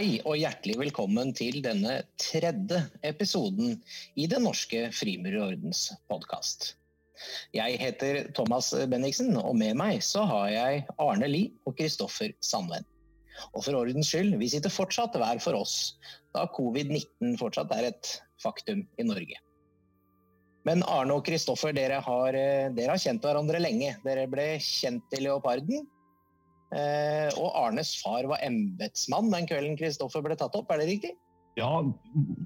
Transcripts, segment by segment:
Hei og hjertelig velkommen til denne tredje episoden i Den norske frimurerordens podkast. Jeg heter Thomas Benniksen, og med meg så har jeg Arne Lie og Kristoffer Sandven. Og for ordens skyld, vi sitter fortsatt hver for oss, da covid-19 fortsatt er et faktum i Norge. Men Arne og Kristoffer, dere, dere har, kjent hverandre lenge. Dere ble kjent i Leoparden Eh, og Arnes far var embetsmann den kvelden Kristoffer ble tatt opp, er det riktig? Ja,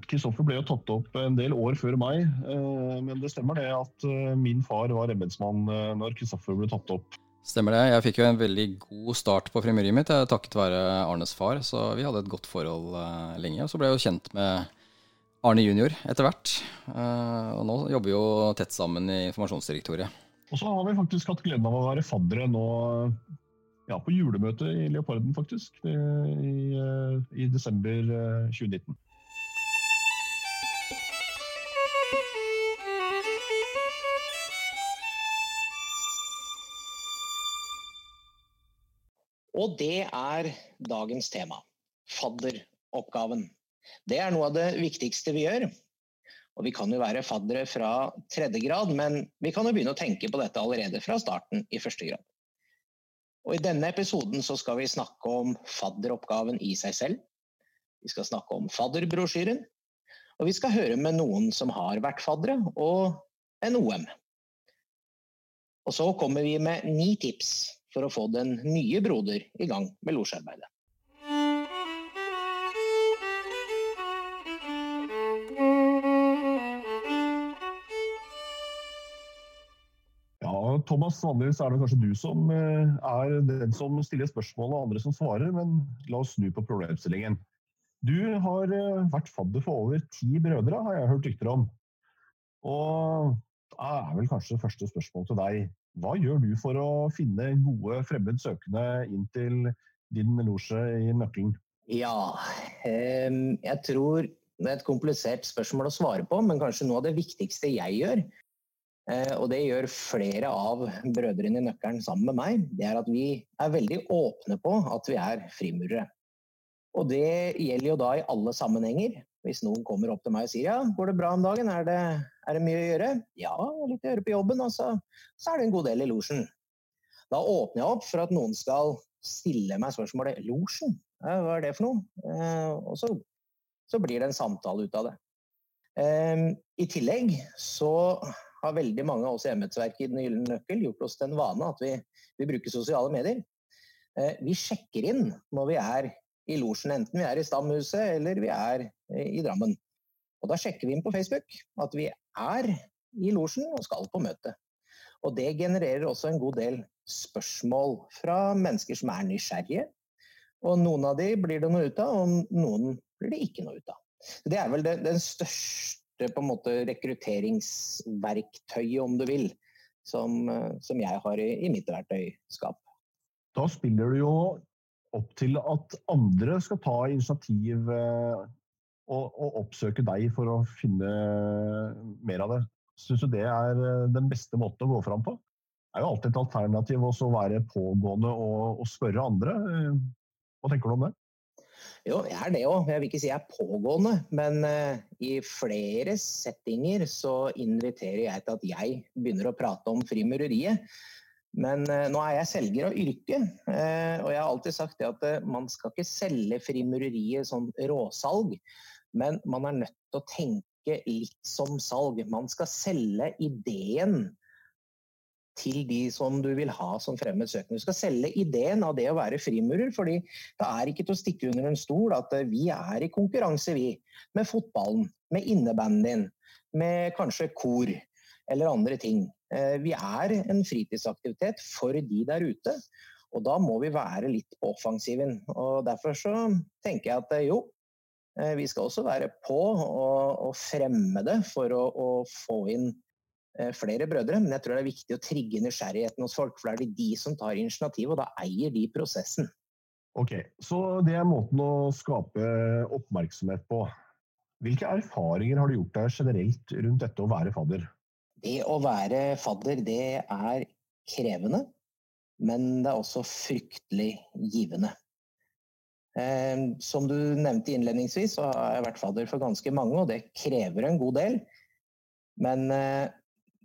Kristoffer ble jo tatt opp en del år før meg. Eh, men det stemmer det at eh, min far var embetsmann når Kristoffer ble tatt opp. Stemmer det. Jeg fikk jo en veldig god start på frimureriet mitt takket være Arnes far. Så vi hadde et godt forhold lenge. Og så ble jeg jo kjent med Arne junior etter hvert. Og nå jobber vi jo tett sammen i informasjonsdirektoriet. Og så har vi faktisk hatt gleden av å være faddere nå ja, på julemøtet i Leoparden, faktisk. I, eh, i desember 2019. Eh, Og det er dagens tema. Fadderoppgaven. Det er noe av det viktigste vi gjør. Og vi kan jo være faddere fra tredje grad, men vi kan jo begynne å tenke på dette allerede fra starten i første grad. Og I denne episoden så skal vi snakke om fadderoppgaven i seg selv. Vi skal snakke om fadderbrosjyren. Og vi skal høre med noen som har vært faddere, og en OM. Og så kommer vi med ni tips for å få den nye broder i gang med losjarbeidet. Thomas, vanligvis er det kanskje du som eh, er den som stiller spørsmål og andre som svarer, men la oss snu på problemstillingen. Du har eh, vært fadder for over ti brødre, har jeg hørt rykter om. Og da er vel kanskje første spørsmål til deg. Hva gjør du for å finne gode fremmedsøkende inn til din losje i nøkkelen? Ja, jeg tror det er et komplisert spørsmål å svare på, men kanskje noe av det viktigste jeg gjør, og det gjør flere av brødrene i Nøkkelen sammen med meg. Det er at vi er veldig åpne på at vi er frimurere. Og det gjelder jo da i alle sammenhenger. Hvis noen kommer opp til meg og sier ja, går det bra om dagen, er det, er det mye å gjøre? Ja, litt å gjøre på jobben, og så, så er det en god del i losjen. Da åpner jeg opp for at noen skal stille meg spørsmålet losjen, hva er det for noe? Eh, og så, så, blir det en samtale ut av det. Eh, I tillegg så har veldig mange av oss i embetsverket i Den gylne nøkkel gjort oss til en vane at vi, vi bruker sosiale medier. Eh, vi sjekker inn når vi er i losjen, enten vi er i Stamhuset eller vi er eh, i Drammen. Og Da sjekker vi inn på Facebook at vi er i losjen og skal på møte. Og Det genererer også en god del spørsmål fra mennesker som er nysgjerrige. Og Noen av de blir det noe ut av, og noen blir det ikke noe ut av. Det er vel den, den største på en måte rekrutteringsverktøyet, om du vil, som, eh, som jeg har i, i, mitt verktøyskap. Da spiller du jo opp til at andre skal ta initiativ eh, og, og oppsøke deg for å finne mer av det. Syns du det er eh, den beste måten å gå fram på? Det er jo alltid et alternativ å være pågående og, og spørre andre. Hva tenker du om det? Jo, jeg er det òg. Jeg vil ikke si jeg er pågående, men uh, i flere settinger så inviterer jeg til at jeg begynner å prate om frimureriet. Men uh, nå er jeg selger av yrke, uh, og jeg har alltid sagt det at man skal ikke selge frimureriet som råsalg, men man er nødt til å tenke litt som salg. Man skal selge ideen til de som du vil ha som fremmed søkende. Du skal selge ideen av det å være frimurer, fordi det er ikke til å stikke under en stol at eh, vi er i konkurranse, vi. Med fotballen, med innebandyen, med kanskje kor eller andre ting. Eh, vi er en fritidsaktivitet for de der ute. Og da må vi være litt på offensiven. Og derfor så tenker jeg at eh, jo, vi skal også være på og, og fremme det for å, å få inn flere brødre, men jeg tror det er viktig å trigge nysgjerrigheten hos folk. For det er de som tar initiativ, og da eier de prosessen. Ok, Så det er måten å skape oppmerksomhet på. Hvilke erfaringer har du gjort deg generelt rundt dette å være fadder? Det å være fadder, det er krevende, men det er også fryktelig givende. Eh, som du nevnte innledningsvis, så har jeg vært fadder for ganske mange, og det krever en god del. Men eh,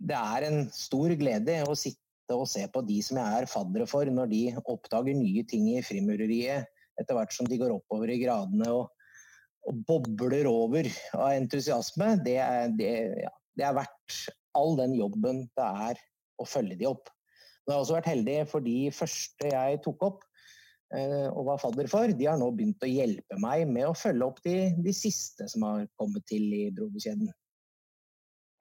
det er en stor glede å sitte og se på de som jeg er faddere for, når de oppdager nye ting i frimureriet etter hvert som de går oppover i gradene og, og bobler over av entusiasme. Det er, det, ja, det er verdt all den jobben det er å følge de opp. Men jeg har også vært heldig, for de første jeg tok opp eh, og var fadder for, de har nå begynt å hjelpe meg med å følge opp de, de siste som har kommet til i broderkjeden.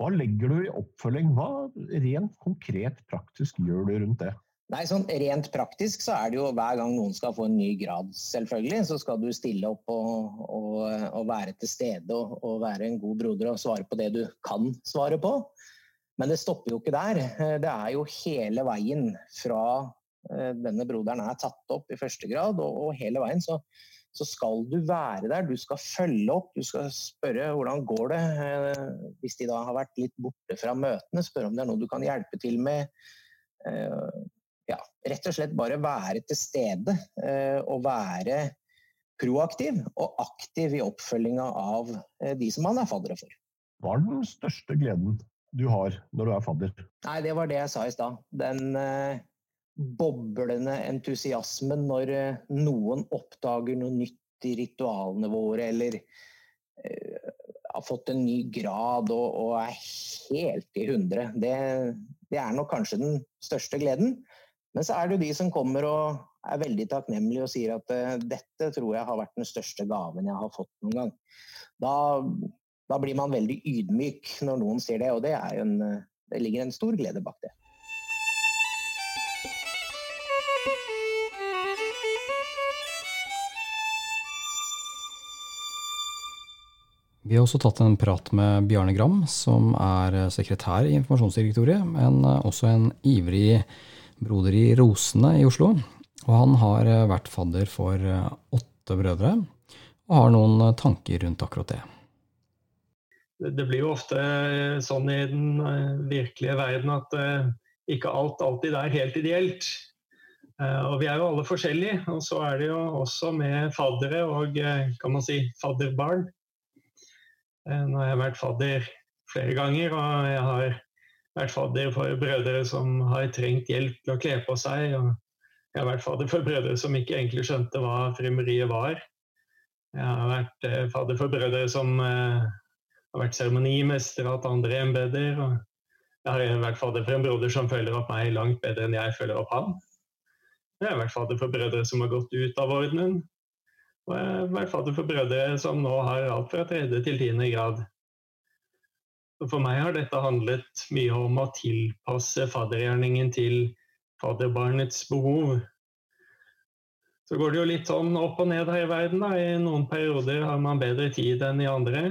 Hva legger du i oppfølging? Hva rent konkret praktisk gjør du rundt det? Nei, sånn Rent praktisk så er det jo hver gang noen skal få en ny grad, selvfølgelig, så skal du stille opp og, og, og være til stede og, og, være en god broder og svare på det du kan svare på. Men det stopper jo ikke der. Det er jo hele veien fra eh, denne broderen er tatt opp i første grad, og, hele veien så, så, skal du være der. Du skal følge opp, du skal spørre hvordan går det. Eh, hvis de da har vært litt borte fra møtene, spørre om det er noe du kan hjelpe til med eh, ja, rett og slett bare være til stede eh, og være proaktiv og aktiv i oppfølginga av de som man er faddere for. Hva er den største gleden du har når du er fadder? Nei, Det var det jeg sa i stad. Den boblende entusiasmen når eh, noen oppdager noe nytt i ritualene våre, eller eh, har fått en ny grad og, og er helt i hundre. Det, det er nok kanskje den største gleden. Men så er det jo de som kommer og er veldig takknemlige og sier at uh, dette tror jeg har vært den største gaven jeg har fått noen gang. Da, da blir man veldig ydmyk når noen sier det, og det, en, det ligger en stor glede bak det. Vi har også tatt en prat med Bjarne Gram, som er sekretær i Informasjonsdirektoriet, men også en ivrig broder i Rosene i Oslo. Og han har eh, vært fadder for eh, åtte brødre, og har noen eh, tanker rundt akkurat det. Det blir jo ofte sånn i den virkelige verden at ikke alt alltid er helt ideelt. Og vi er jo alle forskjellige, og så er det jo også med faddere og kan man si fadderbarn. Nå har jeg vært fadder flere ganger, og jeg har vært fadder for brødre som har trengt hjelp til å kle på seg. og jeg har vært fadder for brødre som ikke egentlig skjønte hva frimeriet var. Jeg har vært eh, fadder for brødre som eh, har vært seremonimester, hatt andre embeter. jeg har vært fadder for en broder som følger opp meg langt bedre enn jeg følger opp han. Jeg har vært fadder for brødre som har gått ut av ordenen. Og har vært fadder for brødre som nå har alt fra tredje til tiende grad. For meg har dette handlet mye om å tilpasse faddergjerningen til fadderbarnets behov. Så går det jo litt sånn opp og ned her i verden. Da. I noen perioder har man bedre tid enn i andre.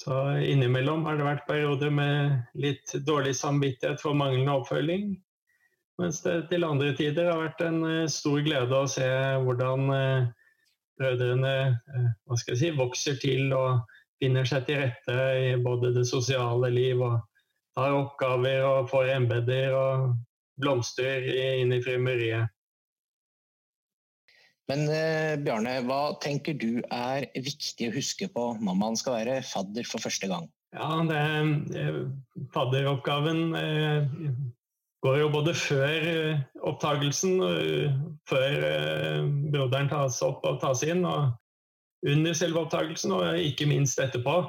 Så innimellom har det vært perioder med litt dårlig samvittighet for manglende oppfølging. Mens det til andre tider har vært en eh, stor glede å se hvordan eh, brødrene eh, hva skal jeg si, vokser til og finner seg til rette i både det sosiale liv og tar oppgaver og får embeter og blomstrer inn i frimeriet. Men eh, Bjarne, hva tenker du er viktig å huske på når man skal være fadder for første gang? Ja, det, eh, Fadderoppgaven eh, går jo både før eh, opptagelsen, før eh, broderen tas opp og tas inn, og under selve opptagelsen, og ikke minst etterpå.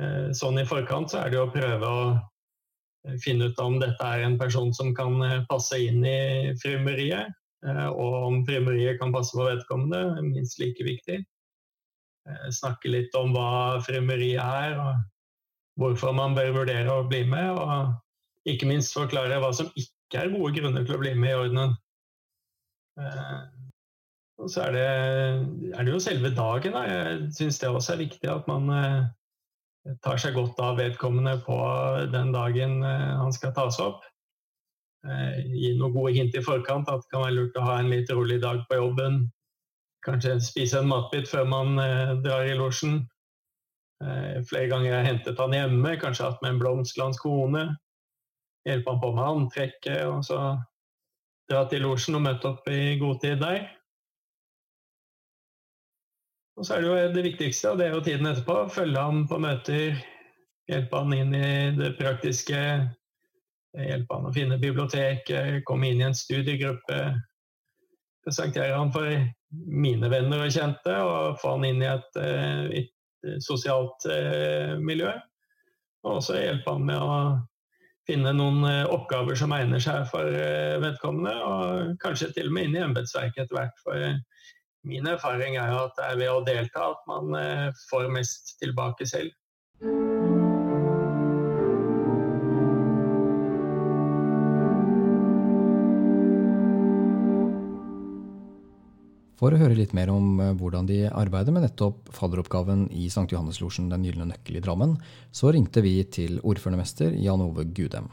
Eh, sånn i forkant så er det å prøve å eh, finne ut om dette er en person som kan eh, passe inn i frimeriet, og om frimeriet kan passe på vedkommende, minst like viktig. Snakke litt om hva frimeriet er, og hvorfor man bør vurdere å bli med. Og ikke minst forklare hva som ikke er gode grunner til å bli med i ordenen. Og så er det, er det jo selve dagen. Da. Jeg syns det også er viktig at man eh, tar seg godt av vedkommende på den dagen eh, han skal tas opp. Eh, gi noen gode hint i forkant at det kan være lurt å ha en litt rolig dag på jobben. Kanskje spise en matbit før man drar i losjen. Flere ganger har jeg hentet han hjemme, kanskje hatt med en blomst til hans kone. Hjelpe han på med antrekket, og så dra til losjen og møte opp i god tid der. Og så er det jo det viktigste, og det er jo tiden etterpå. Følge han på møter, hjelpe han inn i det praktiske. Hjelpe han å finne biblioteket, komme inn i en studiegruppe. Presentere han for mine venner og kjente, og få han inn i et, et sosialt miljø. Og også hjelpe han med å finne noen oppgaver som egner seg for vedkommende, og kanskje til og med inn i embetsverket etter hvert. For Min erfaring er jo at det er ved å delta at man eh, får mest tilbake selv. For å høre litt mer om eh, hvordan de arbeider med nettopp fadderoppgaven i St. Johanneslosjen Den gylne nøkkel i Drammen, så ringte vi til ordførermester Jan Ove Gudem.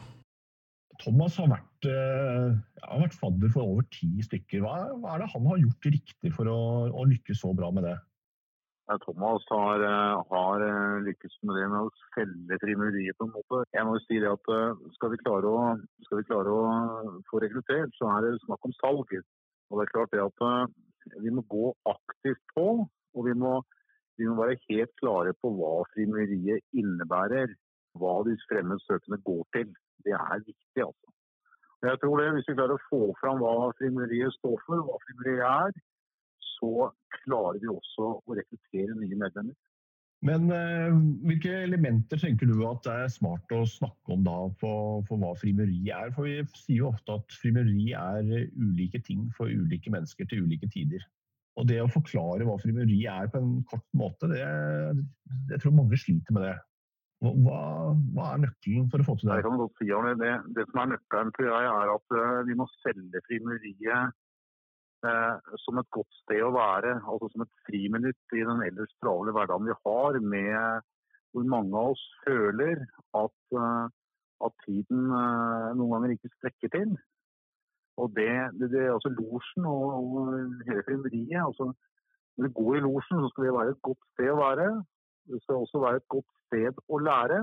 Thomas har vært, eh, har vært, fadder for over ti stykker. Hva, hva, er det han har gjort riktig for å, å lykkes så bra med det? Thomas har, eh, har, eh, lykkes med det med å selge frimureriet på en måte. Jeg må jo si det at skal vi klare å, vi klare å få rekruttert, så er det snakk om salg. Og det er klart det at vi må gå aktivt på, og vi må, vi må være helt klare på hva frimureriet innebærer. Hva de fremmede går til det er viktig. altså. Jeg tror det, Hvis vi klarer å få fram hva frimureriet står for, hva frimureriet er, så klarer vi også å rekruttere nye medlemmer. Men eh, hvilke elementer tenker du at det er smart å snakke om da for, for hva frimureri er? For vi sier jo ofte at frimureri er ulike ting for ulike mennesker til ulike tider. Og det å forklare hva frimureri er på en kort måte, det, jeg tror mange sliter med det. Hva, hva, er nøkkelen for å få til det? Si det. Det som er nøkkelen, tror jeg, er at uh, vi må selge frimureriet uh, som et godt sted å være. Altså som et friminutt i den ellers travle hverdagen vi har, med hvor mange av oss føler at, uh, at tiden noen ganger ikke strekker til. Og det, det, det altså Losjen og, og hele frimeriet. altså, Når vi går i losjen, så skal det være et godt sted å være. Det skal også være et godt sted å lære.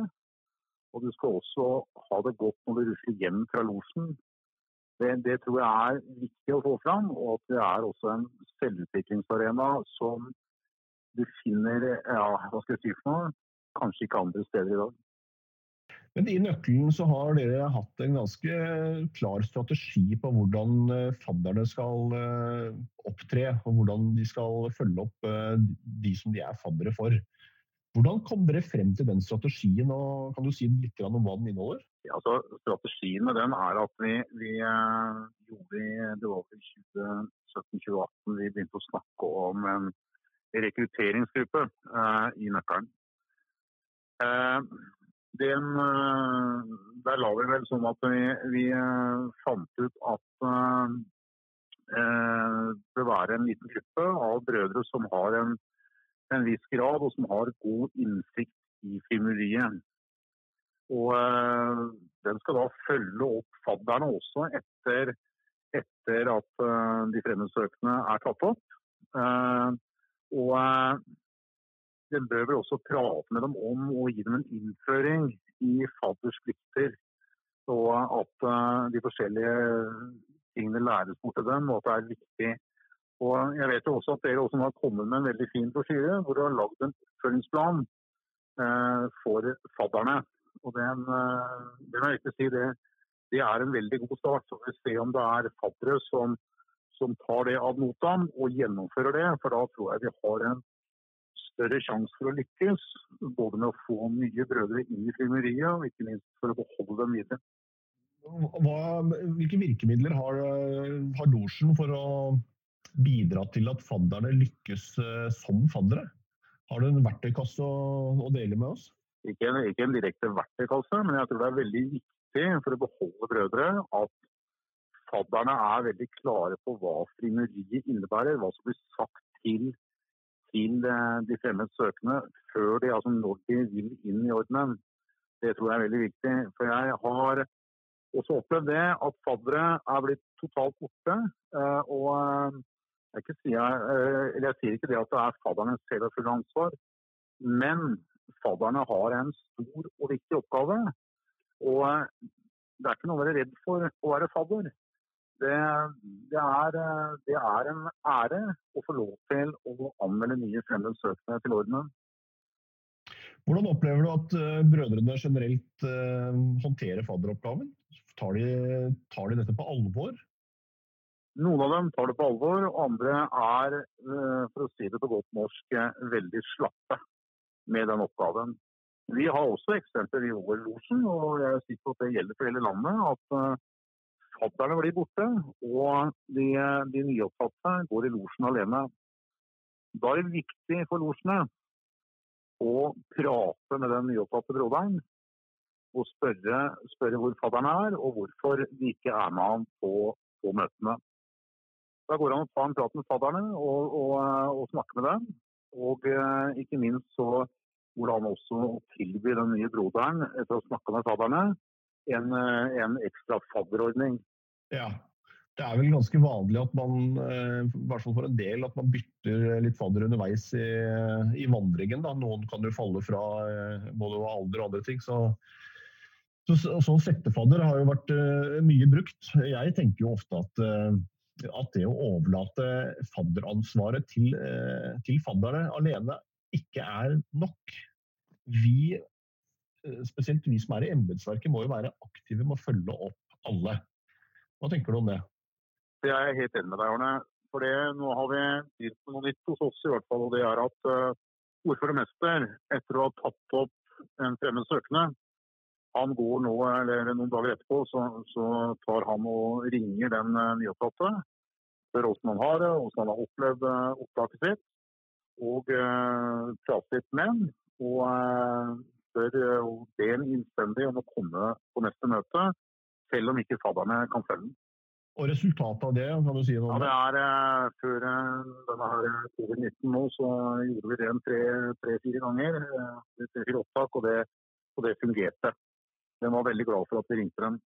Og du skal også ha det godt når du rusler hjem fra losjen. Det, det, tror jeg er viktig å få fram, og at det er også en selvutviklingsarena som du finner ja, hva skal jeg si for noe, kanskje ikke andre steder i dag. Men I nøkkelen så har dere hatt en ganske klar strategi på hvordan eh, fadderne skal eh, opptre, og hvordan de skal følge opp eh, de som de er faddere for. Hvordan kom dere frem til den strategien, og kan du si litt om hva den inneholder? Ja, altså, strategien med den er at vi, vi uh, gjorde det var i 2017-2018 vi begynte å snakke om en rekrutteringsgruppe uh, i Nøkkelen. Uh, den, der la vi vel sånn at vi, vi fant ut at det være en liten gruppe av brødre som har en en viss grad, og som har god innsikt i frimureriet. Og øh, Den skal da følge opp fadderne også etter, etter at øh, de fremmedsøkende er tatt opp. Uh, og øh, Den bør vel også prate med dem om og gi dem en innføring i fadders plikter. Og at de forskjellige tingene læres bort til dem, og at det er viktig og jeg vet jo også at dere også har kommet med en veldig fin brosjyre hvor dere har lagd en oppfølgingsplan eh, for fadderne. Og den, eh, det må jeg ikke si, det, det, er en veldig god start. Så vi ser om det er faddere som, som tar det ad notam og gjennomfører det. For da tror jeg vi har en større sjanse for å lykkes. Både med å få nye brødre inn i frimeriet, og ikke minst for å beholde dem videre. Hva, hvilke virkemidler har, har Dorsen for å bidra til at fadderne lykkes eh, som faddere? Har du en verktøykasse å, dele med oss? Ikke en, ikke en, direkte verktøykasse, men jeg tror det er veldig viktig for å beholde brødre at fadderne er veldig klare på hva frimeriet innebærer. Hva som blir sagt til, til eh, de fremmede før de, altså når de vil inn i ordenen. Det tror jeg er veldig viktig. For jeg har også opplevd det at faddere er blitt totalt borte. Eh, og jeg, sier, eh, jeg sier ikke det at det er og fulle ansvar, men fadderne har en stor og viktig oppgave. Og eh, det er ikke noe å være redd for å være fadder. Det, det, er, eh, det, er, en ære å få lov til å anmelde nye fremmede til ordenen. Hvordan opplever du at brødrene generelt håndterer fadderoppgaven? Tar de, tar de, dette på alvor? Noen av dem tar det på alvor, og andre er, uh, for å si det på godt norsk, veldig slappe med den oppgaven. Vi har også eksempler i OL-losjen, og jeg er sikker på at det gjelder for hele landet. At fadderne blir borte, og de, de nyopptatte går i losjen alene. Da er det viktig for losjene å prate med den nyopptatte broderen. Og spørre, spørre, hvor fadderen er, og hvorfor de ikke er med ham på, på møtene. Da går det an å ta en prat med fadderne og, og, og snakke med dem. Og eh, ikke minst så går det an også å tilby den nye broderen, etter å snakke med fadderne, en, eh, en ekstra fadderordning. Ja, det er vel ganske vanlig at man, eh, i hvert fall for en del, at man bytter litt fadder underveis i, i vandringen. Da. Noen kan jo falle fra eh, både alder og andre ting. Så, så, så settefadder har jo vært mye brukt. Jeg tenker jo ofte at, at det å overlate fadderansvaret til, uh, til fadderne alene ikke er nok. Vi, spesielt vi som er i embetsverket, må jo være aktive med å følge opp alle. Hva tenker du om det? Det er jeg helt enig med deg, Arne. For det, nå har vi begynt med noe nytt hos oss, i hvert fall. og Det er at uh, ordførermester, etter å ha tatt opp en fremmed søkende, han går nå, eller noen dager etterpå, så, så tar han og ringer den uh, nyopptatte. Spør åssen han har det, åssen han har opplevd uh, opptaket sitt. Og eh, prater litt med ham. Og eh, spør og ber ham innstendig om å komme på neste møte, selv om ikke fadderne kan følge ham. Og resultatet av det, kan du si noe om det? Ja, det er eh, Før denne covid-19 nå, så gjorde vi det tre-fire ganger. Uh, tre-fire opptak, og det, og det fungerte. Jeg var veldig glad for at vi ringte dem.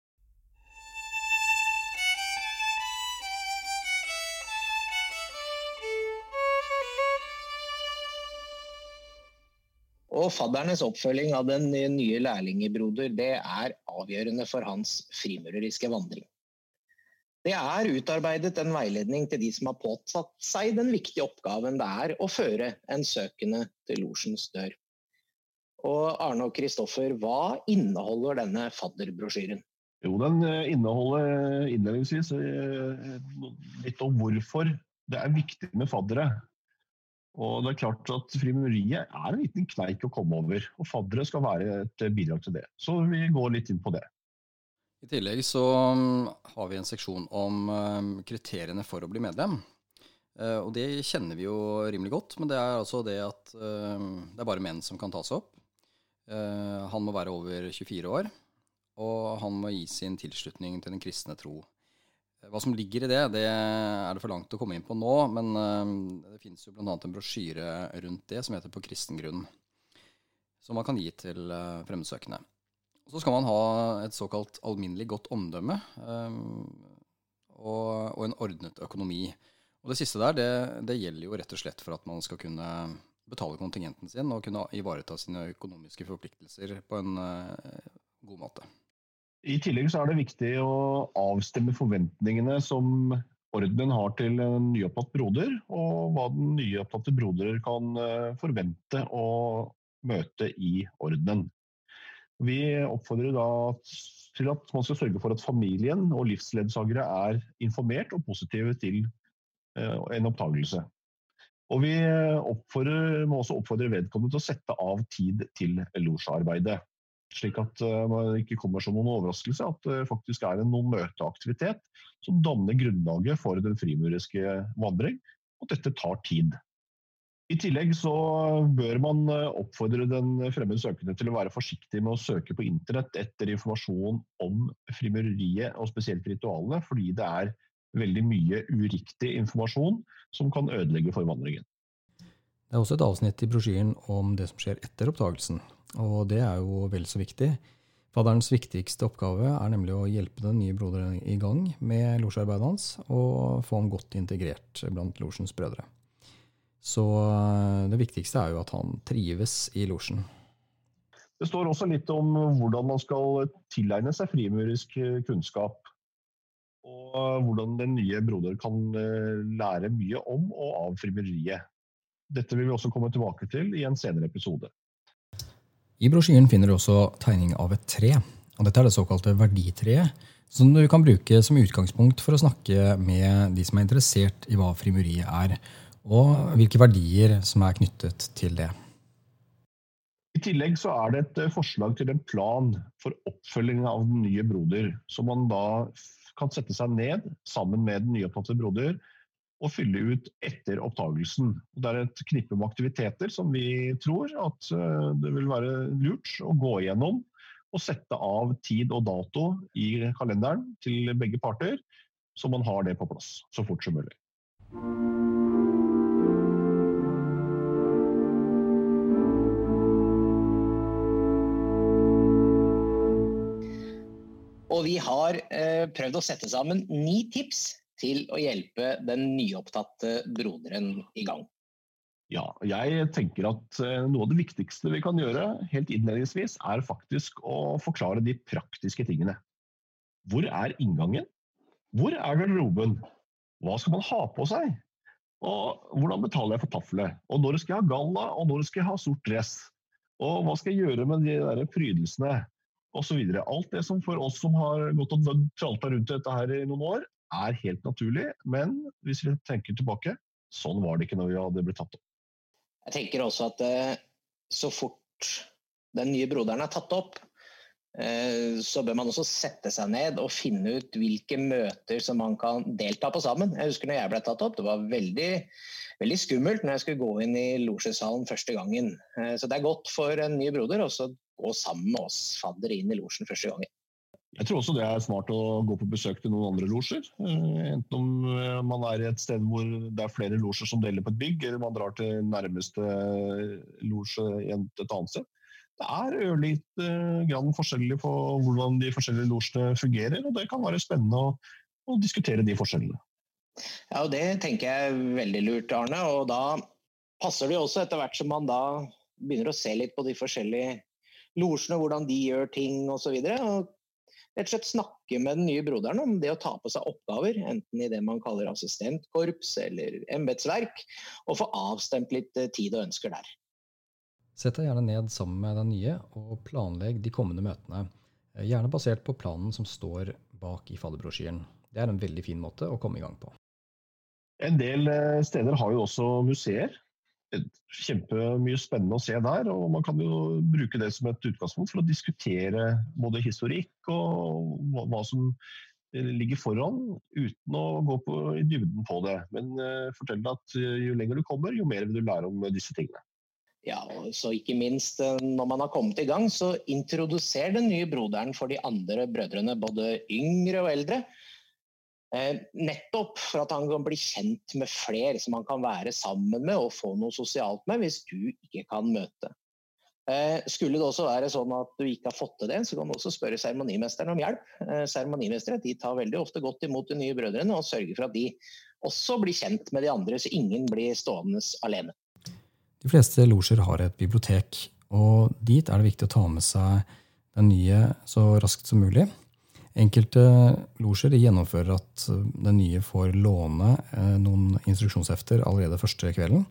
Og faddernes oppfølging av den nye lærlingebroder, det er avgjørende for hans frimureriske vandring. Det er utarbeidet en veiledning til de som har påtatt seg den viktige oppgaven det er å føre en søkende til losjens dør. Og Arne og Kristoffer, hva inneholder denne fadderbrosjyren? Jo, Den eh, inneholder innledningsvis eh, litt om hvorfor det er viktig med faddere. Og det er klart at Frimureriet er en liten kneik å komme over, og faddere skal være et bidrag til det. Så vi går litt inn på det. I tillegg så um, har vi en seksjon om um, kriteriene for å bli medlem. Og det kjenner vi jo rimelig godt, men det er altså det at um, det er bare menn som kan tas opp. Uh, han må være over 24 år, og han må gi sin tilslutning til den kristne tro. Hva som ligger i det, det er det for langt å komme inn på nå, men det finnes jo bl.a. en brosjyre rundt det som heter På kristen grunn, som man kan gi til uh, fremmedsøkende. Så skal man ha et såkalt alminnelig godt omdømme og, og, en ordnet økonomi. Og det siste der, det, det, gjelder jo rett og slett for at man skal kunne betale kontingenten sin og kunne ivareta sine økonomiske forpliktelser på en uh, god måte. I tillegg så er det viktig å avstemme forventningene som ordenen har til en nyopptatt broder, og hva den nyopptatte broder kan eh, forvente å møte i ordenen. Vi oppfordrer da til at man skal sørge for at familien og livsledsagere er informert og positive til eh, en oppdagelse. Og vi må også oppfordre vedkommende til å sette av tid til losjearbeidet. Slik at eh, det ikke kommer som noen overraskelse at det faktisk er en noen møteaktivitet som danner grunnlaget for den frimuriske vandring, og dette tar tid. I tillegg så bør man eh, oppfordre den fremmede søkende til å være forsiktig med å søke på internett etter informasjon om frimureriet og spesielt ritualene, fordi det er veldig mye uriktig informasjon som kan ødelegge forvandlingen. Det er også et avsnitt i brosjyren om det som skjer etter oppdagelsen, og det er jo vel så viktig. Fadderens viktigste oppgave er nemlig å hjelpe den nye broderen i gang med losjearbeidet hans, og få ham godt integrert blant losjens brødre. Så eh, det viktigste er jo at han trives i losjen. Det står også litt om hvordan man skal tilegne seg frimurisk kunnskap. Og hvordan den nye broder kan eh, lære mye om og av frimureriet. Dette vil vi også komme tilbake til i en senere episode. I brosjyren finner du også tegning av et tre. og Dette er det såkalte verditreet, som du kan bruke som utgangspunkt for å snakke med de som er interessert i hva frimeriet er, og hvilke verdier som er knyttet til det. I tillegg så er det et forslag til en plan for oppfølging av den nye broder, som man da kan sette seg ned sammen med den nyopptatte broder og fylle ut etter opptagelsen. Det er et knippe med aktiviteter som vi tror at eh, det vil være lurt å gå igjennom og sette av tid og dato i kalenderen til begge parter, så man har det på plass så fort som mulig. Og vi har eh, prøvd å sette sammen ni tips til å hjelpe den nyopptatte broderen i gang. Ja, jeg tenker at eh, noe av det viktigste vi kan gjøre helt innledningsvis, er faktisk å forklare de praktiske tingene. Hvor er inngangen? Hvor er garderoben? Hva skal man ha på seg? Og hvordan betaler jeg for taflet? Og når skal jeg ha galla, og når skal jeg ha sort dress? Og hva skal jeg gjøre med de der prydelsene? Og så videre. Alt det som for oss som har gått og tralta rundt dette her i noen år, er helt naturlig. Men hvis vi tenker tilbake, sånn var det ikke når vi hadde blitt tatt opp. Jeg tenker også at eh, så fort den nye broderen er tatt opp, eh, så bør man også sette seg ned og finne ut hvilke møter som man kan delta på sammen. Jeg husker når jeg ble tatt opp, det var veldig, veldig skummelt når jeg skulle gå inn i losjesalen første gangen. Eh, så det er godt for en ny broder å gå sammen med oss faddere inn i losjen første gangen. Jeg tror også det er smart å gå på besøk til noen andre losjer. Eh, enten om eh, man er i et sted hvor det er flere losjer som deler på et bygg, eller man drar til nærmeste losje i et annet sted. Det er ørlite grann forskjellig på hvordan de forskjellige losjene fungerer, og det kan være spennende å, å diskutere de forskjellene. Ja, og Det tenker jeg er veldig lurt, Arne. Og da passer det jo også etter hvert som man da begynner å se litt på de forskjellige losjene, hvordan de gjør ting osv. Og, så og rett og slett snakke med den nye broderen om det å ta på seg oppgaver, enten i det man kaller assistentkorps eller embetsverk, og få avstemt litt eh, tid og ønsker der. Sett deg gjerne ned sammen med den nye og planlegg de kommende møtene, eh, gjerne basert på planen som står bak i fadderbrosjyren. Det er en veldig fin måte å komme i gang på. En del eh, steder har jo også museer kjempemye spennende å se der. og Man kan jo bruke det som et utgangspunkt for å diskutere både historikk og hva som ligger foran, uten å gå på, i dybden på det. Men uh, fortell deg at uh, jo lenger du kommer, jo mer vil du lære om disse tingene. Ja, og så ikke minst når man har kommet i gang, så introduser den nye broderen for de andre brødrene, både yngre og eldre. Eh, nettopp for at han kan bli kjent med flere som han kan være sammen med og få noe sosialt med, hvis du ikke kan møte. Eh, skulle det også være sånn at du ikke har fått til det, så kan du også spørre seremonimesteren om hjelp. Eh, seremonimestere tar veldig ofte godt imot de nye brødrene og sørger for at de også blir kjent med de andre, så ingen blir stående alene. De fleste losjer har et bibliotek, og dit er det viktig å ta med seg den nye så raskt som mulig. Enkelte losjer gjennomfører at den nye får låne eh, noen instruksjonshefter allerede første kvelden.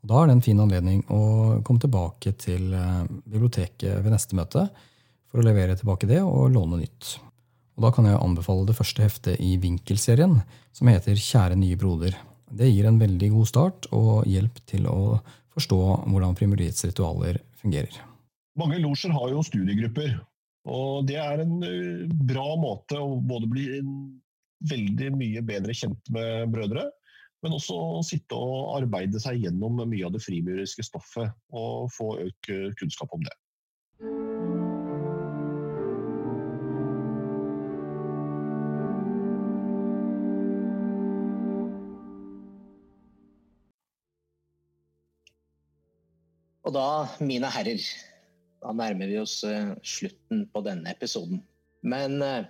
Da er det en fin anledning å komme tilbake til eh, biblioteket ved neste møte for å levere tilbake det og låne nytt. Og Da kan jeg anbefale det første heftet i Vinkelserien, som heter Kjære nye broder. Det gir en veldig god start og hjelp til å forstå hvordan primeriets ritualer fungerer. Mange losjer har jo studiegrupper, og det er en eh, bra måte å både bli veldig mye bedre kjent med brødre, men også sitte og arbeide seg gjennom mye av det frimuriske stoffet og få økt eh, kunnskap om det. Og da, mine herrer, da nærmer vi oss uh, slutten på denne episoden. Men uh,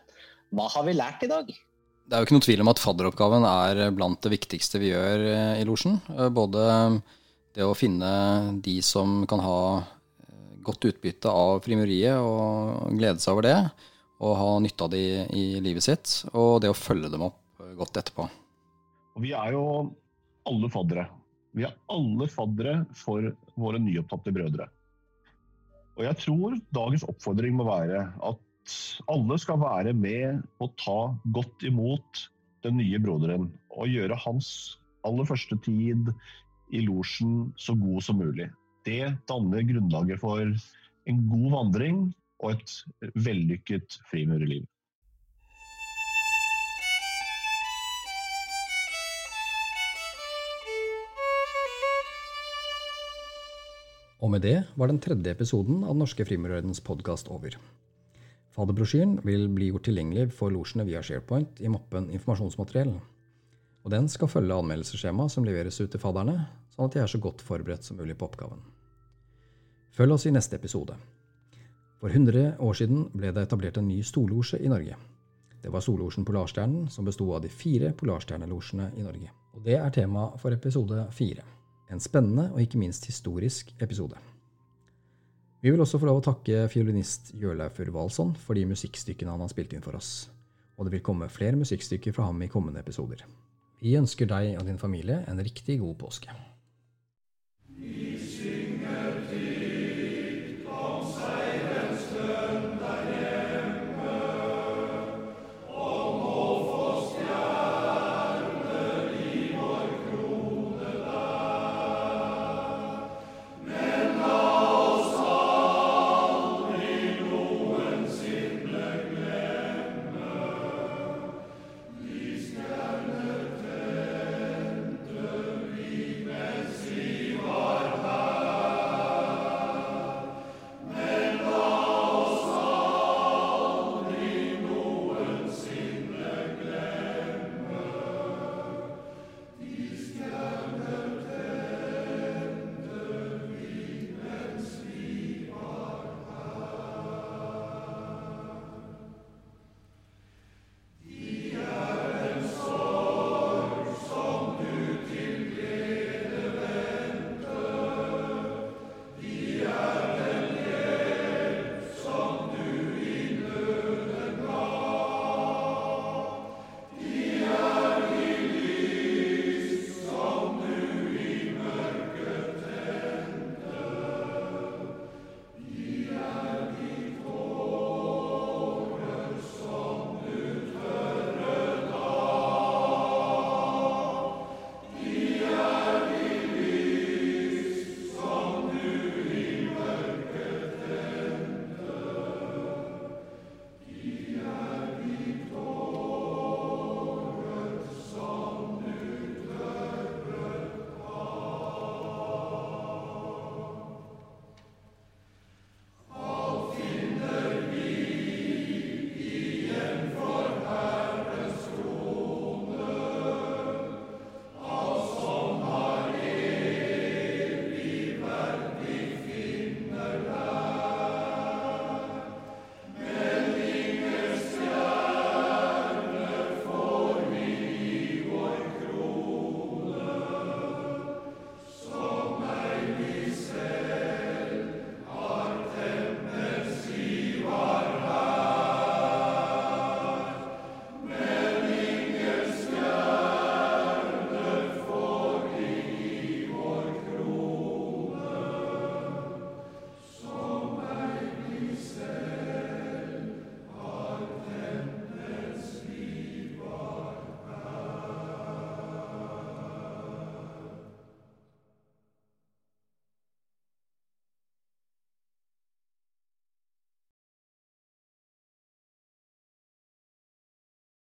hva har vi lært i dag? Det er jo ikke noe tvil om at fadderoppgaven er blant det viktigste vi gjør uh, i losjen. Både det å finne de som kan ha godt utbytte av frimuriet og glede seg over det, og ha nytte av det i, i livet sitt, og det å følge dem opp godt etterpå. Og vi er jo alle faddere. Vi er alle faddere for våre nyopptatte brødre. Og jeg tror dagens oppfordring må være at alle skal være med og ta godt imot den nye broderen. Og gjøre hans aller første tid i losjen så god som mulig. Det danner grunnlaget for en god vandring og et vellykket frimurerliv. Og med det var den tredje episoden av Den norske frimurerordens podkast over. Faderbrosjyren vil bli gjort tilgjengelig for losjene via SharePoint i mappen Informasjonsmateriell. Og den skal følge anmeldelsesskjemaet som leveres ut til fadderne, sånn at de er så godt forberedt som mulig på oppgaven. Følg oss i neste episode. For 100 år siden ble det etablert en ny storlosje i Norge. Det var Sollosjen Polarstjernen, som besto av de fire polarstjernelosjene i Norge. Og det er tema for episode fire. En spennende og ikke minst historisk episode. Vi vil også få lov å takke fiolinist Jørlaug Furvalsson for de musikkstykkene han har spilt inn for oss. Og det vil komme flere musikkstykker fra ham i kommende episoder. Vi ønsker deg og din familie en riktig god påske.